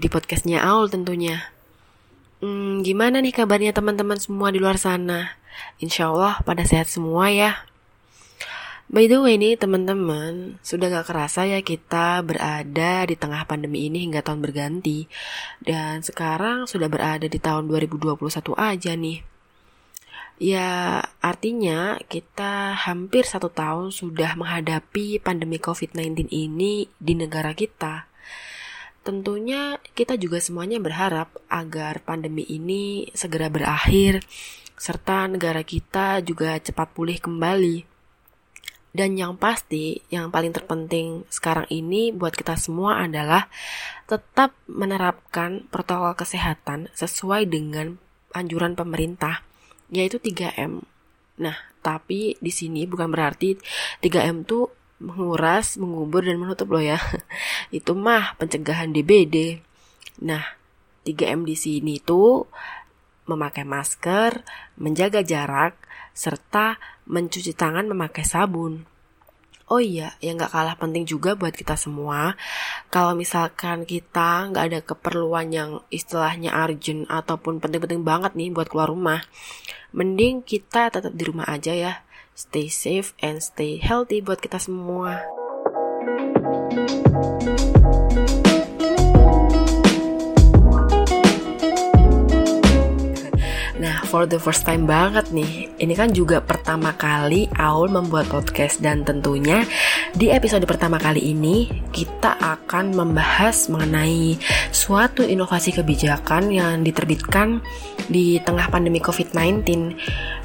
di podcastnya Aul tentunya. Hmm, gimana nih kabarnya teman-teman semua di luar sana? Insya Allah pada sehat semua ya. By the way nih teman-teman, sudah gak kerasa ya kita berada di tengah pandemi ini hingga tahun berganti. Dan sekarang sudah berada di tahun 2021 aja nih. Ya, artinya kita hampir satu tahun sudah menghadapi pandemi COVID-19 ini di negara kita. Tentunya kita juga semuanya berharap agar pandemi ini segera berakhir, serta negara kita juga cepat pulih kembali. Dan yang pasti, yang paling terpenting sekarang ini buat kita semua adalah tetap menerapkan protokol kesehatan sesuai dengan anjuran pemerintah yaitu 3M. Nah, tapi di sini bukan berarti 3M tuh menguras, mengubur dan menutup loh ya. Itu mah pencegahan DBD. Nah, 3M di sini tuh memakai masker, menjaga jarak, serta mencuci tangan memakai sabun. Oh iya, yang gak kalah penting juga buat kita semua, kalau misalkan kita nggak ada keperluan yang istilahnya urgent ataupun penting-penting banget nih buat keluar rumah, mending kita tetap di rumah aja ya. Stay safe and stay healthy buat kita semua. for the first time banget nih. Ini kan juga pertama kali Aul membuat podcast dan tentunya di episode pertama kali ini kita akan membahas mengenai suatu inovasi kebijakan yang diterbitkan di tengah pandemi COVID-19.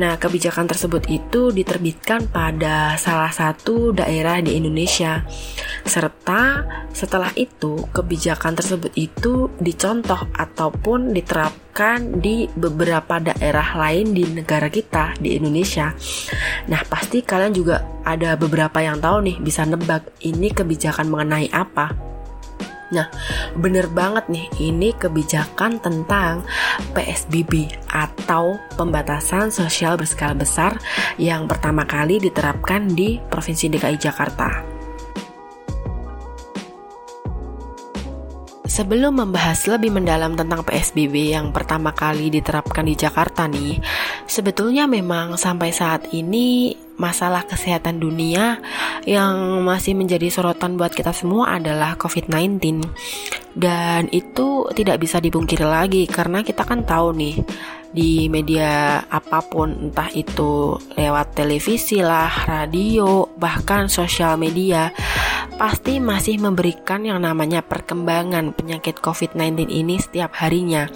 Nah, kebijakan tersebut itu diterbitkan pada salah satu daerah di Indonesia. Serta setelah itu kebijakan tersebut itu dicontoh ataupun diterapkan di beberapa daerah lain di negara kita di Indonesia. Nah, pasti kalian juga ada beberapa yang tahu nih bisa nebak ini kebijakan mengenai apa. Nah, bener banget nih, ini kebijakan tentang PSBB atau pembatasan sosial berskala besar yang pertama kali diterapkan di Provinsi DKI Jakarta. Sebelum membahas lebih mendalam tentang PSBB yang pertama kali diterapkan di Jakarta nih, sebetulnya memang sampai saat ini masalah kesehatan dunia yang masih menjadi sorotan buat kita semua adalah COVID-19. Dan itu tidak bisa dipungkiri lagi karena kita kan tahu nih di media apa pun entah itu lewat televisi lah, radio, bahkan sosial media pasti masih memberikan yang namanya perkembangan penyakit COVID-19 ini setiap harinya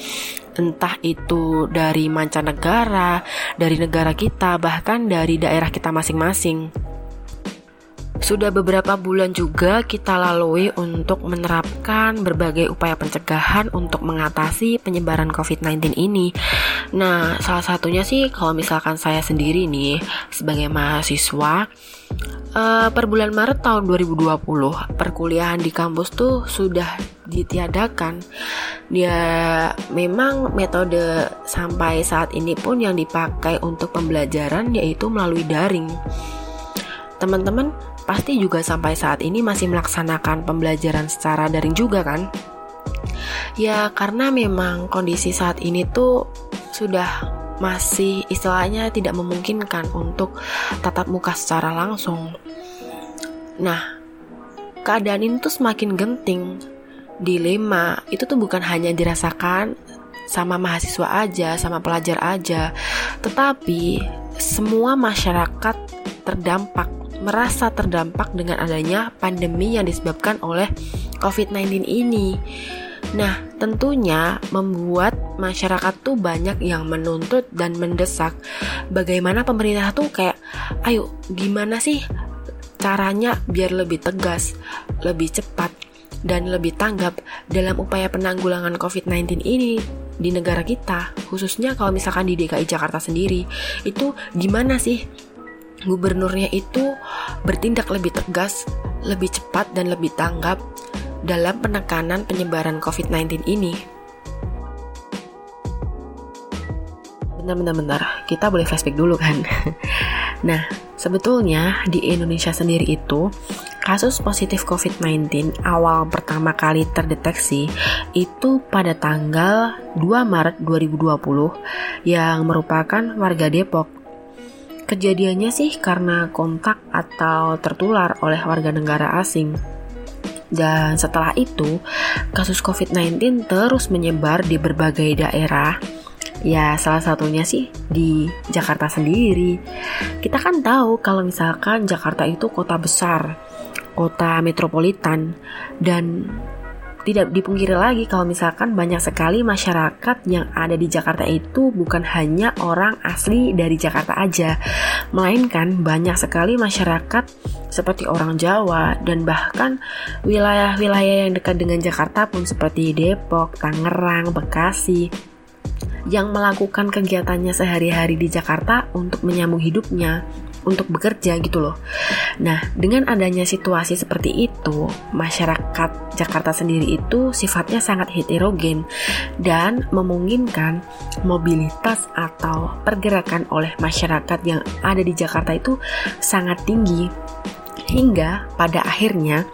entah itu dari mancanegara, dari negara kita, bahkan dari daerah kita masing-masing. Sudah beberapa bulan juga kita lalui untuk menerapkan berbagai upaya pencegahan untuk mengatasi penyebaran COVID-19 ini. Nah, salah satunya sih kalau misalkan saya sendiri nih sebagai mahasiswa uh, per bulan Maret tahun 2020 perkuliahan di kampus tuh sudah ditiadakan. Dia memang metode sampai saat ini pun yang dipakai untuk pembelajaran yaitu melalui daring. Teman-teman pasti juga sampai saat ini masih melaksanakan pembelajaran secara daring juga kan? Ya karena memang kondisi saat ini tuh sudah masih istilahnya tidak memungkinkan untuk tatap muka secara langsung. Nah, keadaan ini tuh semakin genting. Dilema itu tuh bukan hanya dirasakan sama mahasiswa aja, sama pelajar aja, tetapi semua masyarakat terdampak merasa terdampak dengan adanya pandemi yang disebabkan oleh COVID-19 ini. Nah, tentunya membuat masyarakat tuh banyak yang menuntut dan mendesak bagaimana pemerintah tuh kayak, ayo gimana sih caranya biar lebih tegas, lebih cepat, dan lebih tanggap dalam upaya penanggulangan COVID-19 ini di negara kita, khususnya kalau misalkan di DKI Jakarta sendiri, itu gimana sih gubernurnya itu bertindak lebih tegas, lebih cepat dan lebih tanggap dalam penekanan penyebaran COVID-19 ini. Bentar-bentar, kita boleh flashback dulu kan? nah, sebetulnya di Indonesia sendiri itu kasus positif COVID-19 awal pertama kali terdeteksi itu pada tanggal 2 Maret 2020 yang merupakan warga Depok. Kejadiannya sih karena kontak atau tertular oleh warga negara asing. Dan setelah itu, kasus COVID-19 terus menyebar di berbagai daerah Ya salah satunya sih di Jakarta sendiri. Kita kan tahu kalau misalkan Jakarta itu kota besar kota metropolitan dan tidak dipungkiri lagi kalau misalkan banyak sekali masyarakat yang ada di Jakarta itu bukan hanya orang asli dari Jakarta aja, melainkan banyak sekali masyarakat seperti orang Jawa dan bahkan wilayah-wilayah yang dekat dengan Jakarta pun seperti Depok, Tangerang, Bekasi yang melakukan kegiatannya sehari-hari di Jakarta untuk menyambung hidupnya untuk bekerja gitu loh. Nah, dengan adanya situasi seperti itu, masyarakat Jakarta sendiri itu sifatnya sangat heterogen dan memungkinkan mobilitas atau pergerakan oleh masyarakat yang ada di Jakarta itu sangat tinggi. Hingga pada akhirnya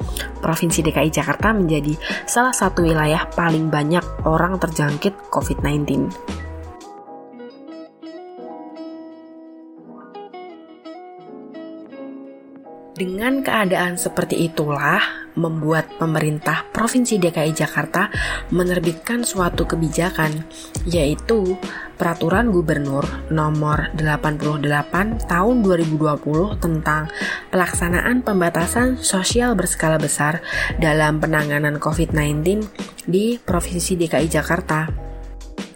Provinsi DKI Jakarta menjadi salah satu wilayah paling banyak orang terjangkit COVID-19. Dengan keadaan seperti itulah membuat pemerintah Provinsi DKI Jakarta menerbitkan suatu kebijakan yaitu Peraturan Gubernur Nomor 88 Tahun 2020 tentang pelaksanaan pembatasan sosial berskala besar dalam penanganan COVID-19 di Provinsi DKI Jakarta.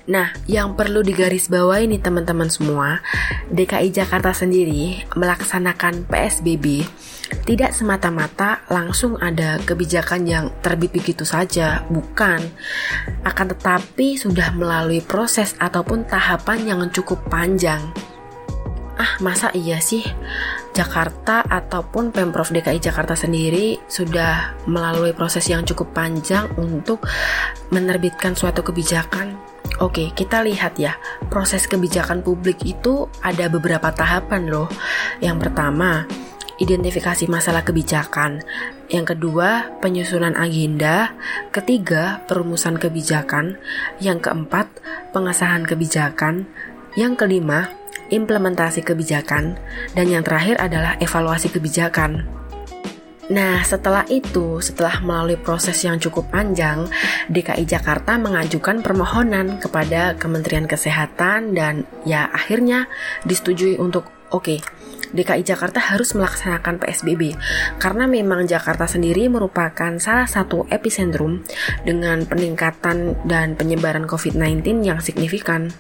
Nah, yang perlu digarisbawahi nih teman-teman semua, DKI Jakarta sendiri melaksanakan PSBB tidak semata-mata langsung ada kebijakan yang terbit begitu saja, bukan. Akan tetapi sudah melalui proses ataupun tahapan yang cukup panjang. Ah, masa iya sih Jakarta ataupun Pemprov DKI Jakarta sendiri sudah melalui proses yang cukup panjang untuk menerbitkan suatu kebijakan Oke, kita lihat ya, proses kebijakan publik itu ada beberapa tahapan loh. Yang pertama, identifikasi masalah kebijakan. Yang kedua, penyusunan agenda. Ketiga, perumusan kebijakan. Yang keempat, pengesahan kebijakan. Yang kelima, implementasi kebijakan. Dan yang terakhir adalah evaluasi kebijakan. Nah, setelah itu, setelah melalui proses yang cukup panjang, DKI Jakarta mengajukan permohonan kepada Kementerian Kesehatan dan ya akhirnya disetujui untuk oke, okay, DKI Jakarta harus melaksanakan PSBB karena memang Jakarta sendiri merupakan salah satu epicentrum dengan peningkatan dan penyebaran COVID-19 yang signifikan.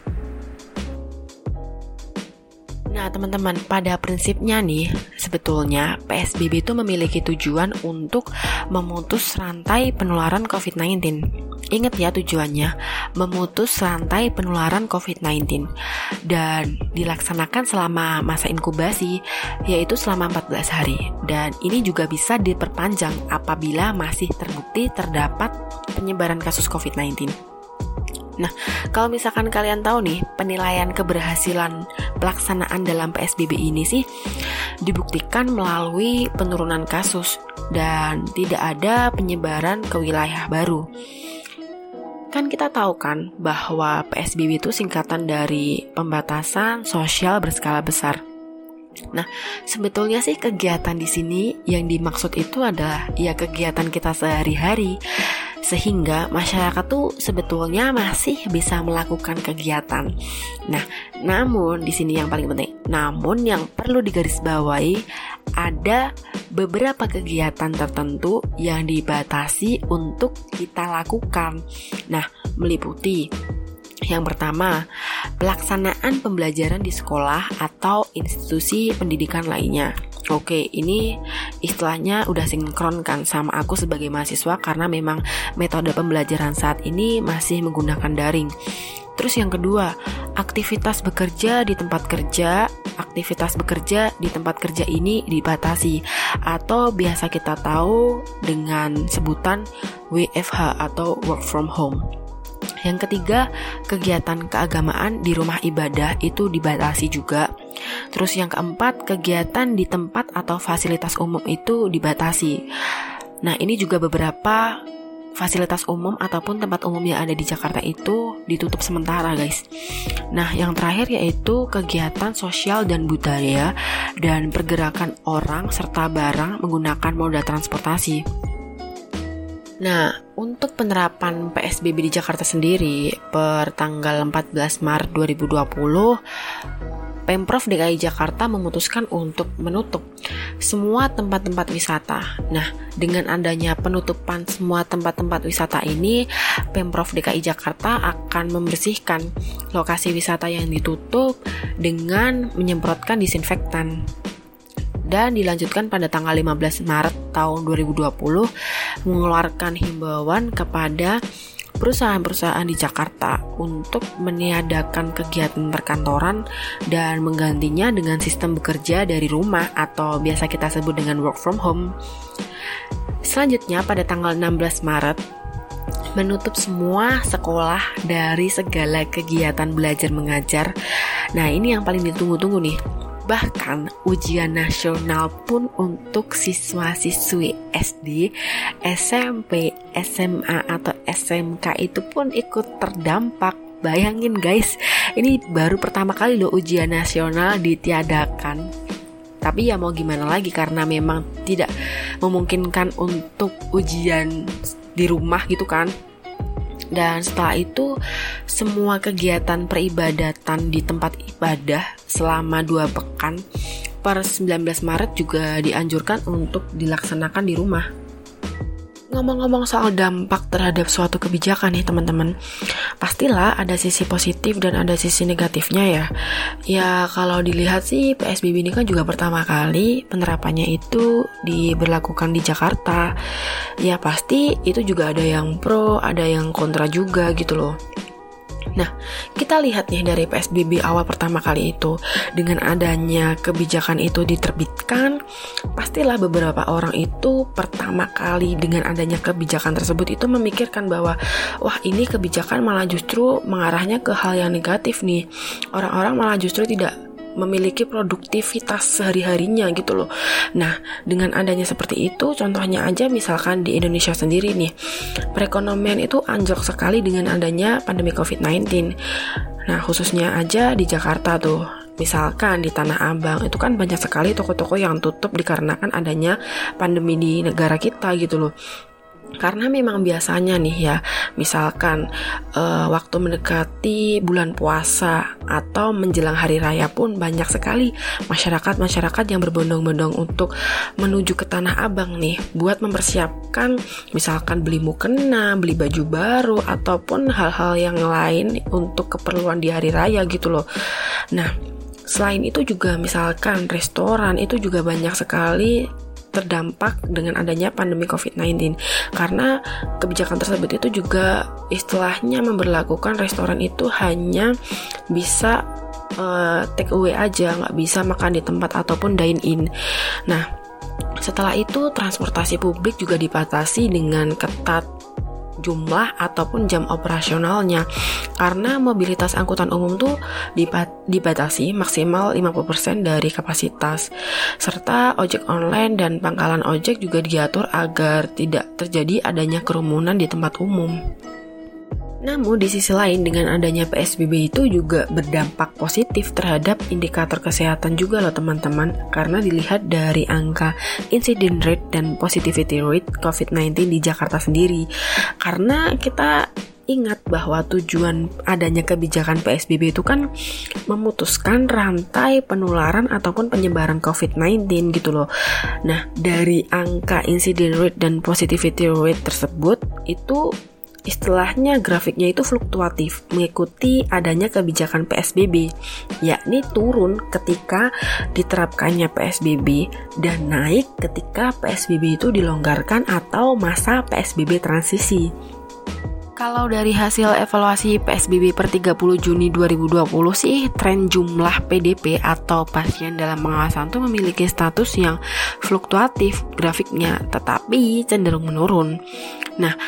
Nah, teman-teman, pada prinsipnya nih, sebetulnya PSBB itu memiliki tujuan untuk memutus rantai penularan COVID-19. Ingat ya tujuannya, memutus rantai penularan COVID-19 dan dilaksanakan selama masa inkubasi yaitu selama 14 hari dan ini juga bisa diperpanjang apabila masih terbukti terdapat penyebaran kasus COVID-19. Nah, kalau misalkan kalian tahu nih, penilaian keberhasilan pelaksanaan dalam PSBB ini sih dibuktikan melalui penurunan kasus dan tidak ada penyebaran ke wilayah baru. Kan kita tahu kan bahwa PSBB itu singkatan dari pembatasan sosial berskala besar. Nah, sebetulnya sih kegiatan di sini yang dimaksud itu adalah ya kegiatan kita sehari-hari sehingga masyarakat tuh sebetulnya masih bisa melakukan kegiatan. Nah, namun di sini yang paling penting, namun yang perlu digarisbawahi ada beberapa kegiatan tertentu yang dibatasi untuk kita lakukan. Nah, meliputi yang pertama, pelaksanaan pembelajaran di sekolah atau institusi pendidikan lainnya. Oke, ini istilahnya udah sinkron kan sama aku sebagai mahasiswa karena memang metode pembelajaran saat ini masih menggunakan daring. Terus yang kedua, aktivitas bekerja di tempat kerja, aktivitas bekerja di tempat kerja ini dibatasi atau biasa kita tahu dengan sebutan WFH atau work from home. Yang ketiga, kegiatan keagamaan di rumah ibadah itu dibatasi juga. Terus yang keempat, kegiatan di tempat atau fasilitas umum itu dibatasi. Nah, ini juga beberapa fasilitas umum ataupun tempat umum yang ada di Jakarta itu ditutup sementara, guys. Nah, yang terakhir yaitu kegiatan sosial dan budaya dan pergerakan orang serta barang menggunakan moda transportasi. Nah, untuk penerapan PSBB di Jakarta sendiri per tanggal 14 Maret 2020 Pemprov DKI Jakarta memutuskan untuk menutup semua tempat-tempat wisata. Nah, dengan adanya penutupan semua tempat-tempat wisata ini, Pemprov DKI Jakarta akan membersihkan lokasi wisata yang ditutup dengan menyemprotkan disinfektan dan dilanjutkan pada tanggal 15 Maret tahun 2020 mengeluarkan himbauan kepada perusahaan-perusahaan di Jakarta untuk meniadakan kegiatan perkantoran dan menggantinya dengan sistem bekerja dari rumah atau biasa kita sebut dengan work from home. Selanjutnya pada tanggal 16 Maret menutup semua sekolah dari segala kegiatan belajar mengajar. Nah, ini yang paling ditunggu-tunggu nih Bahkan ujian nasional pun untuk siswa-siswi SD, SMP, SMA atau SMK itu pun ikut terdampak. Bayangin guys, ini baru pertama kali loh ujian nasional ditiadakan. Tapi ya mau gimana lagi karena memang tidak memungkinkan untuk ujian di rumah gitu kan dan setelah itu semua kegiatan peribadatan di tempat ibadah selama dua pekan per 19 Maret juga dianjurkan untuk dilaksanakan di rumah. Ngomong-ngomong soal dampak terhadap suatu kebijakan nih teman-teman. Pastilah ada sisi positif dan ada sisi negatifnya ya. Ya kalau dilihat sih PSBB ini kan juga pertama kali penerapannya itu diberlakukan di Jakarta. Ya pasti itu juga ada yang pro, ada yang kontra juga gitu loh Nah, kita lihat nih dari PSBB awal pertama kali itu, dengan adanya kebijakan itu diterbitkan, pastilah beberapa orang itu pertama kali dengan adanya kebijakan tersebut itu memikirkan bahwa wah ini kebijakan malah justru mengarahnya ke hal yang negatif nih. Orang-orang malah justru tidak memiliki produktivitas sehari-harinya gitu loh. Nah, dengan adanya seperti itu, contohnya aja misalkan di Indonesia sendiri nih, perekonomian itu anjlok sekali dengan adanya pandemi COVID-19. Nah, khususnya aja di Jakarta tuh. Misalkan di Tanah Abang itu kan banyak sekali toko-toko yang tutup dikarenakan adanya pandemi di negara kita gitu loh karena memang biasanya nih ya misalkan uh, waktu mendekati bulan puasa atau menjelang hari raya pun banyak sekali masyarakat-masyarakat yang berbondong-bondong untuk menuju ke Tanah Abang nih buat mempersiapkan misalkan beli mukena, beli baju baru ataupun hal-hal yang lain untuk keperluan di hari raya gitu loh. Nah, selain itu juga misalkan restoran itu juga banyak sekali terdampak dengan adanya pandemi COVID-19 karena kebijakan tersebut itu juga istilahnya memberlakukan restoran itu hanya bisa uh, take away aja nggak bisa makan di tempat ataupun dine in. Nah setelah itu transportasi publik juga dibatasi dengan ketat jumlah ataupun jam operasionalnya karena mobilitas angkutan umum tuh dibatasi maksimal 50% dari kapasitas serta ojek online dan pangkalan ojek juga diatur agar tidak terjadi adanya kerumunan di tempat umum. Namun di sisi lain dengan adanya PSBB itu juga berdampak positif terhadap indikator kesehatan juga loh teman-teman karena dilihat dari angka incident rate dan positivity rate COVID-19 di Jakarta sendiri. Karena kita ingat bahwa tujuan adanya kebijakan PSBB itu kan memutuskan rantai penularan ataupun penyebaran COVID-19 gitu loh. Nah, dari angka incident rate dan positivity rate tersebut itu Istilahnya grafiknya itu fluktuatif mengikuti adanya kebijakan PSBB, yakni turun ketika diterapkannya PSBB dan naik ketika PSBB itu dilonggarkan atau masa PSBB transisi. Kalau dari hasil evaluasi PSBB per 30 Juni 2020 sih, tren jumlah PDP atau pasien dalam pengawasan itu memiliki status yang fluktuatif grafiknya, tetapi cenderung menurun. Nah,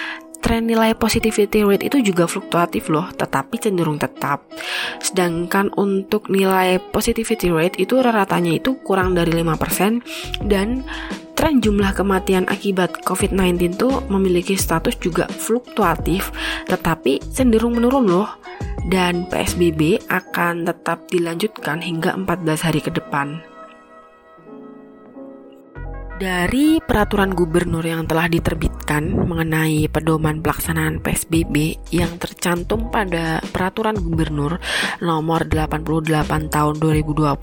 tren nilai positivity rate itu juga fluktuatif loh, tetapi cenderung tetap. Sedangkan untuk nilai positivity rate itu rata-ratanya itu kurang dari 5% dan tren jumlah kematian akibat COVID-19 itu memiliki status juga fluktuatif, tetapi cenderung menurun loh. Dan PSBB akan tetap dilanjutkan hingga 14 hari ke depan. Dari peraturan gubernur yang telah diterbitkan mengenai pedoman pelaksanaan PSBB yang tercantum pada peraturan gubernur nomor 88 tahun 2020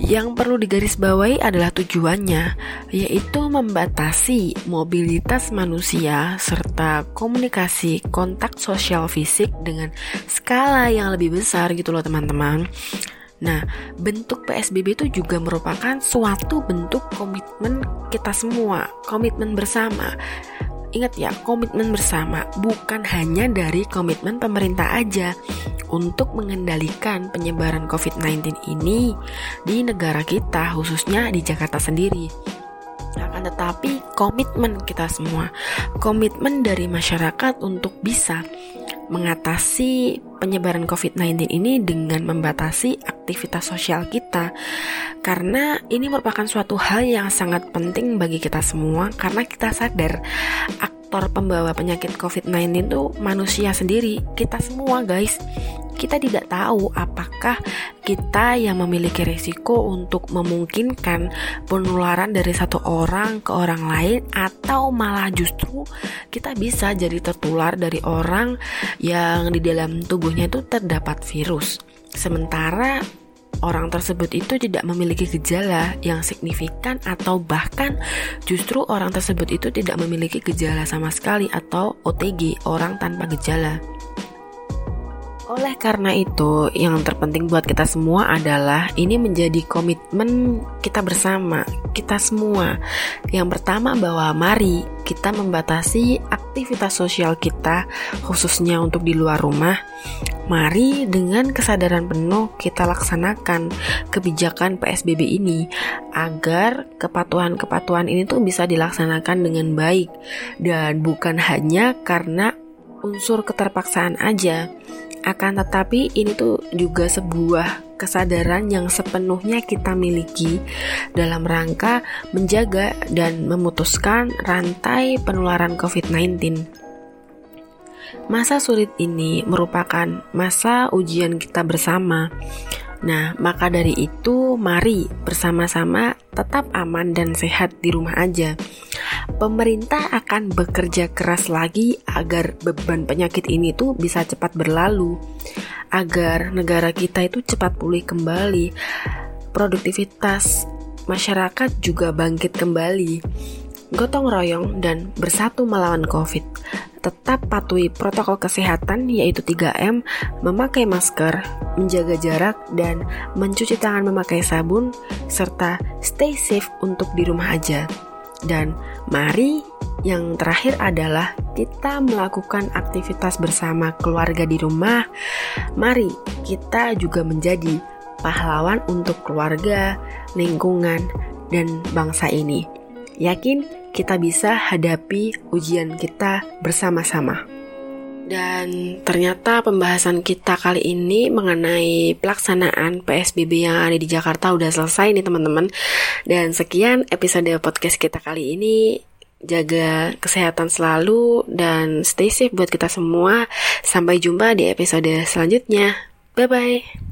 yang perlu digarisbawahi adalah tujuannya yaitu membatasi mobilitas manusia serta komunikasi kontak sosial fisik dengan skala yang lebih besar gitu loh teman-teman Nah, bentuk PSBB itu juga merupakan suatu bentuk komitmen kita semua, komitmen bersama. Ingat ya, komitmen bersama bukan hanya dari komitmen pemerintah aja untuk mengendalikan penyebaran COVID-19 ini di negara kita, khususnya di Jakarta sendiri. Akan tetapi, komitmen kita semua, komitmen dari masyarakat untuk bisa mengatasi penyebaran COVID-19 ini dengan membatasi aktivitas sosial kita. Karena ini merupakan suatu hal yang sangat penting bagi kita semua karena kita sadar aktor pembawa penyakit COVID-19 itu manusia sendiri kita semua guys kita tidak tahu apakah kita yang memiliki risiko untuk memungkinkan penularan dari satu orang ke orang lain atau malah justru kita bisa jadi tertular dari orang yang di dalam tubuhnya itu terdapat virus. Sementara orang tersebut itu tidak memiliki gejala yang signifikan atau bahkan justru orang tersebut itu tidak memiliki gejala sama sekali atau OTG, orang tanpa gejala. Oleh karena itu, yang terpenting buat kita semua adalah ini menjadi komitmen kita bersama, kita semua. Yang pertama bahwa mari kita membatasi aktivitas sosial kita khususnya untuk di luar rumah. Mari dengan kesadaran penuh kita laksanakan kebijakan PSBB ini agar kepatuhan-kepatuhan ini tuh bisa dilaksanakan dengan baik dan bukan hanya karena unsur keterpaksaan aja akan tetapi ini tuh juga sebuah kesadaran yang sepenuhnya kita miliki dalam rangka menjaga dan memutuskan rantai penularan COVID-19. Masa sulit ini merupakan masa ujian kita bersama. Nah, maka dari itu, mari bersama-sama tetap aman dan sehat di rumah aja pemerintah akan bekerja keras lagi agar beban penyakit ini tuh bisa cepat berlalu, agar negara kita itu cepat pulih kembali, produktivitas masyarakat juga bangkit kembali. Gotong royong dan bersatu melawan COVID. Tetap patuhi protokol kesehatan yaitu 3M, memakai masker, menjaga jarak, dan mencuci tangan memakai sabun, serta stay safe untuk di rumah aja. Dan mari yang terakhir adalah kita melakukan aktivitas bersama keluarga di rumah. Mari kita juga menjadi pahlawan untuk keluarga, lingkungan, dan bangsa ini. Yakin kita bisa hadapi ujian kita bersama-sama. Dan ternyata pembahasan kita kali ini mengenai pelaksanaan PSBB yang ada di Jakarta udah selesai nih teman-teman. Dan sekian episode podcast kita kali ini. Jaga kesehatan selalu dan stay safe buat kita semua. Sampai jumpa di episode selanjutnya. Bye bye.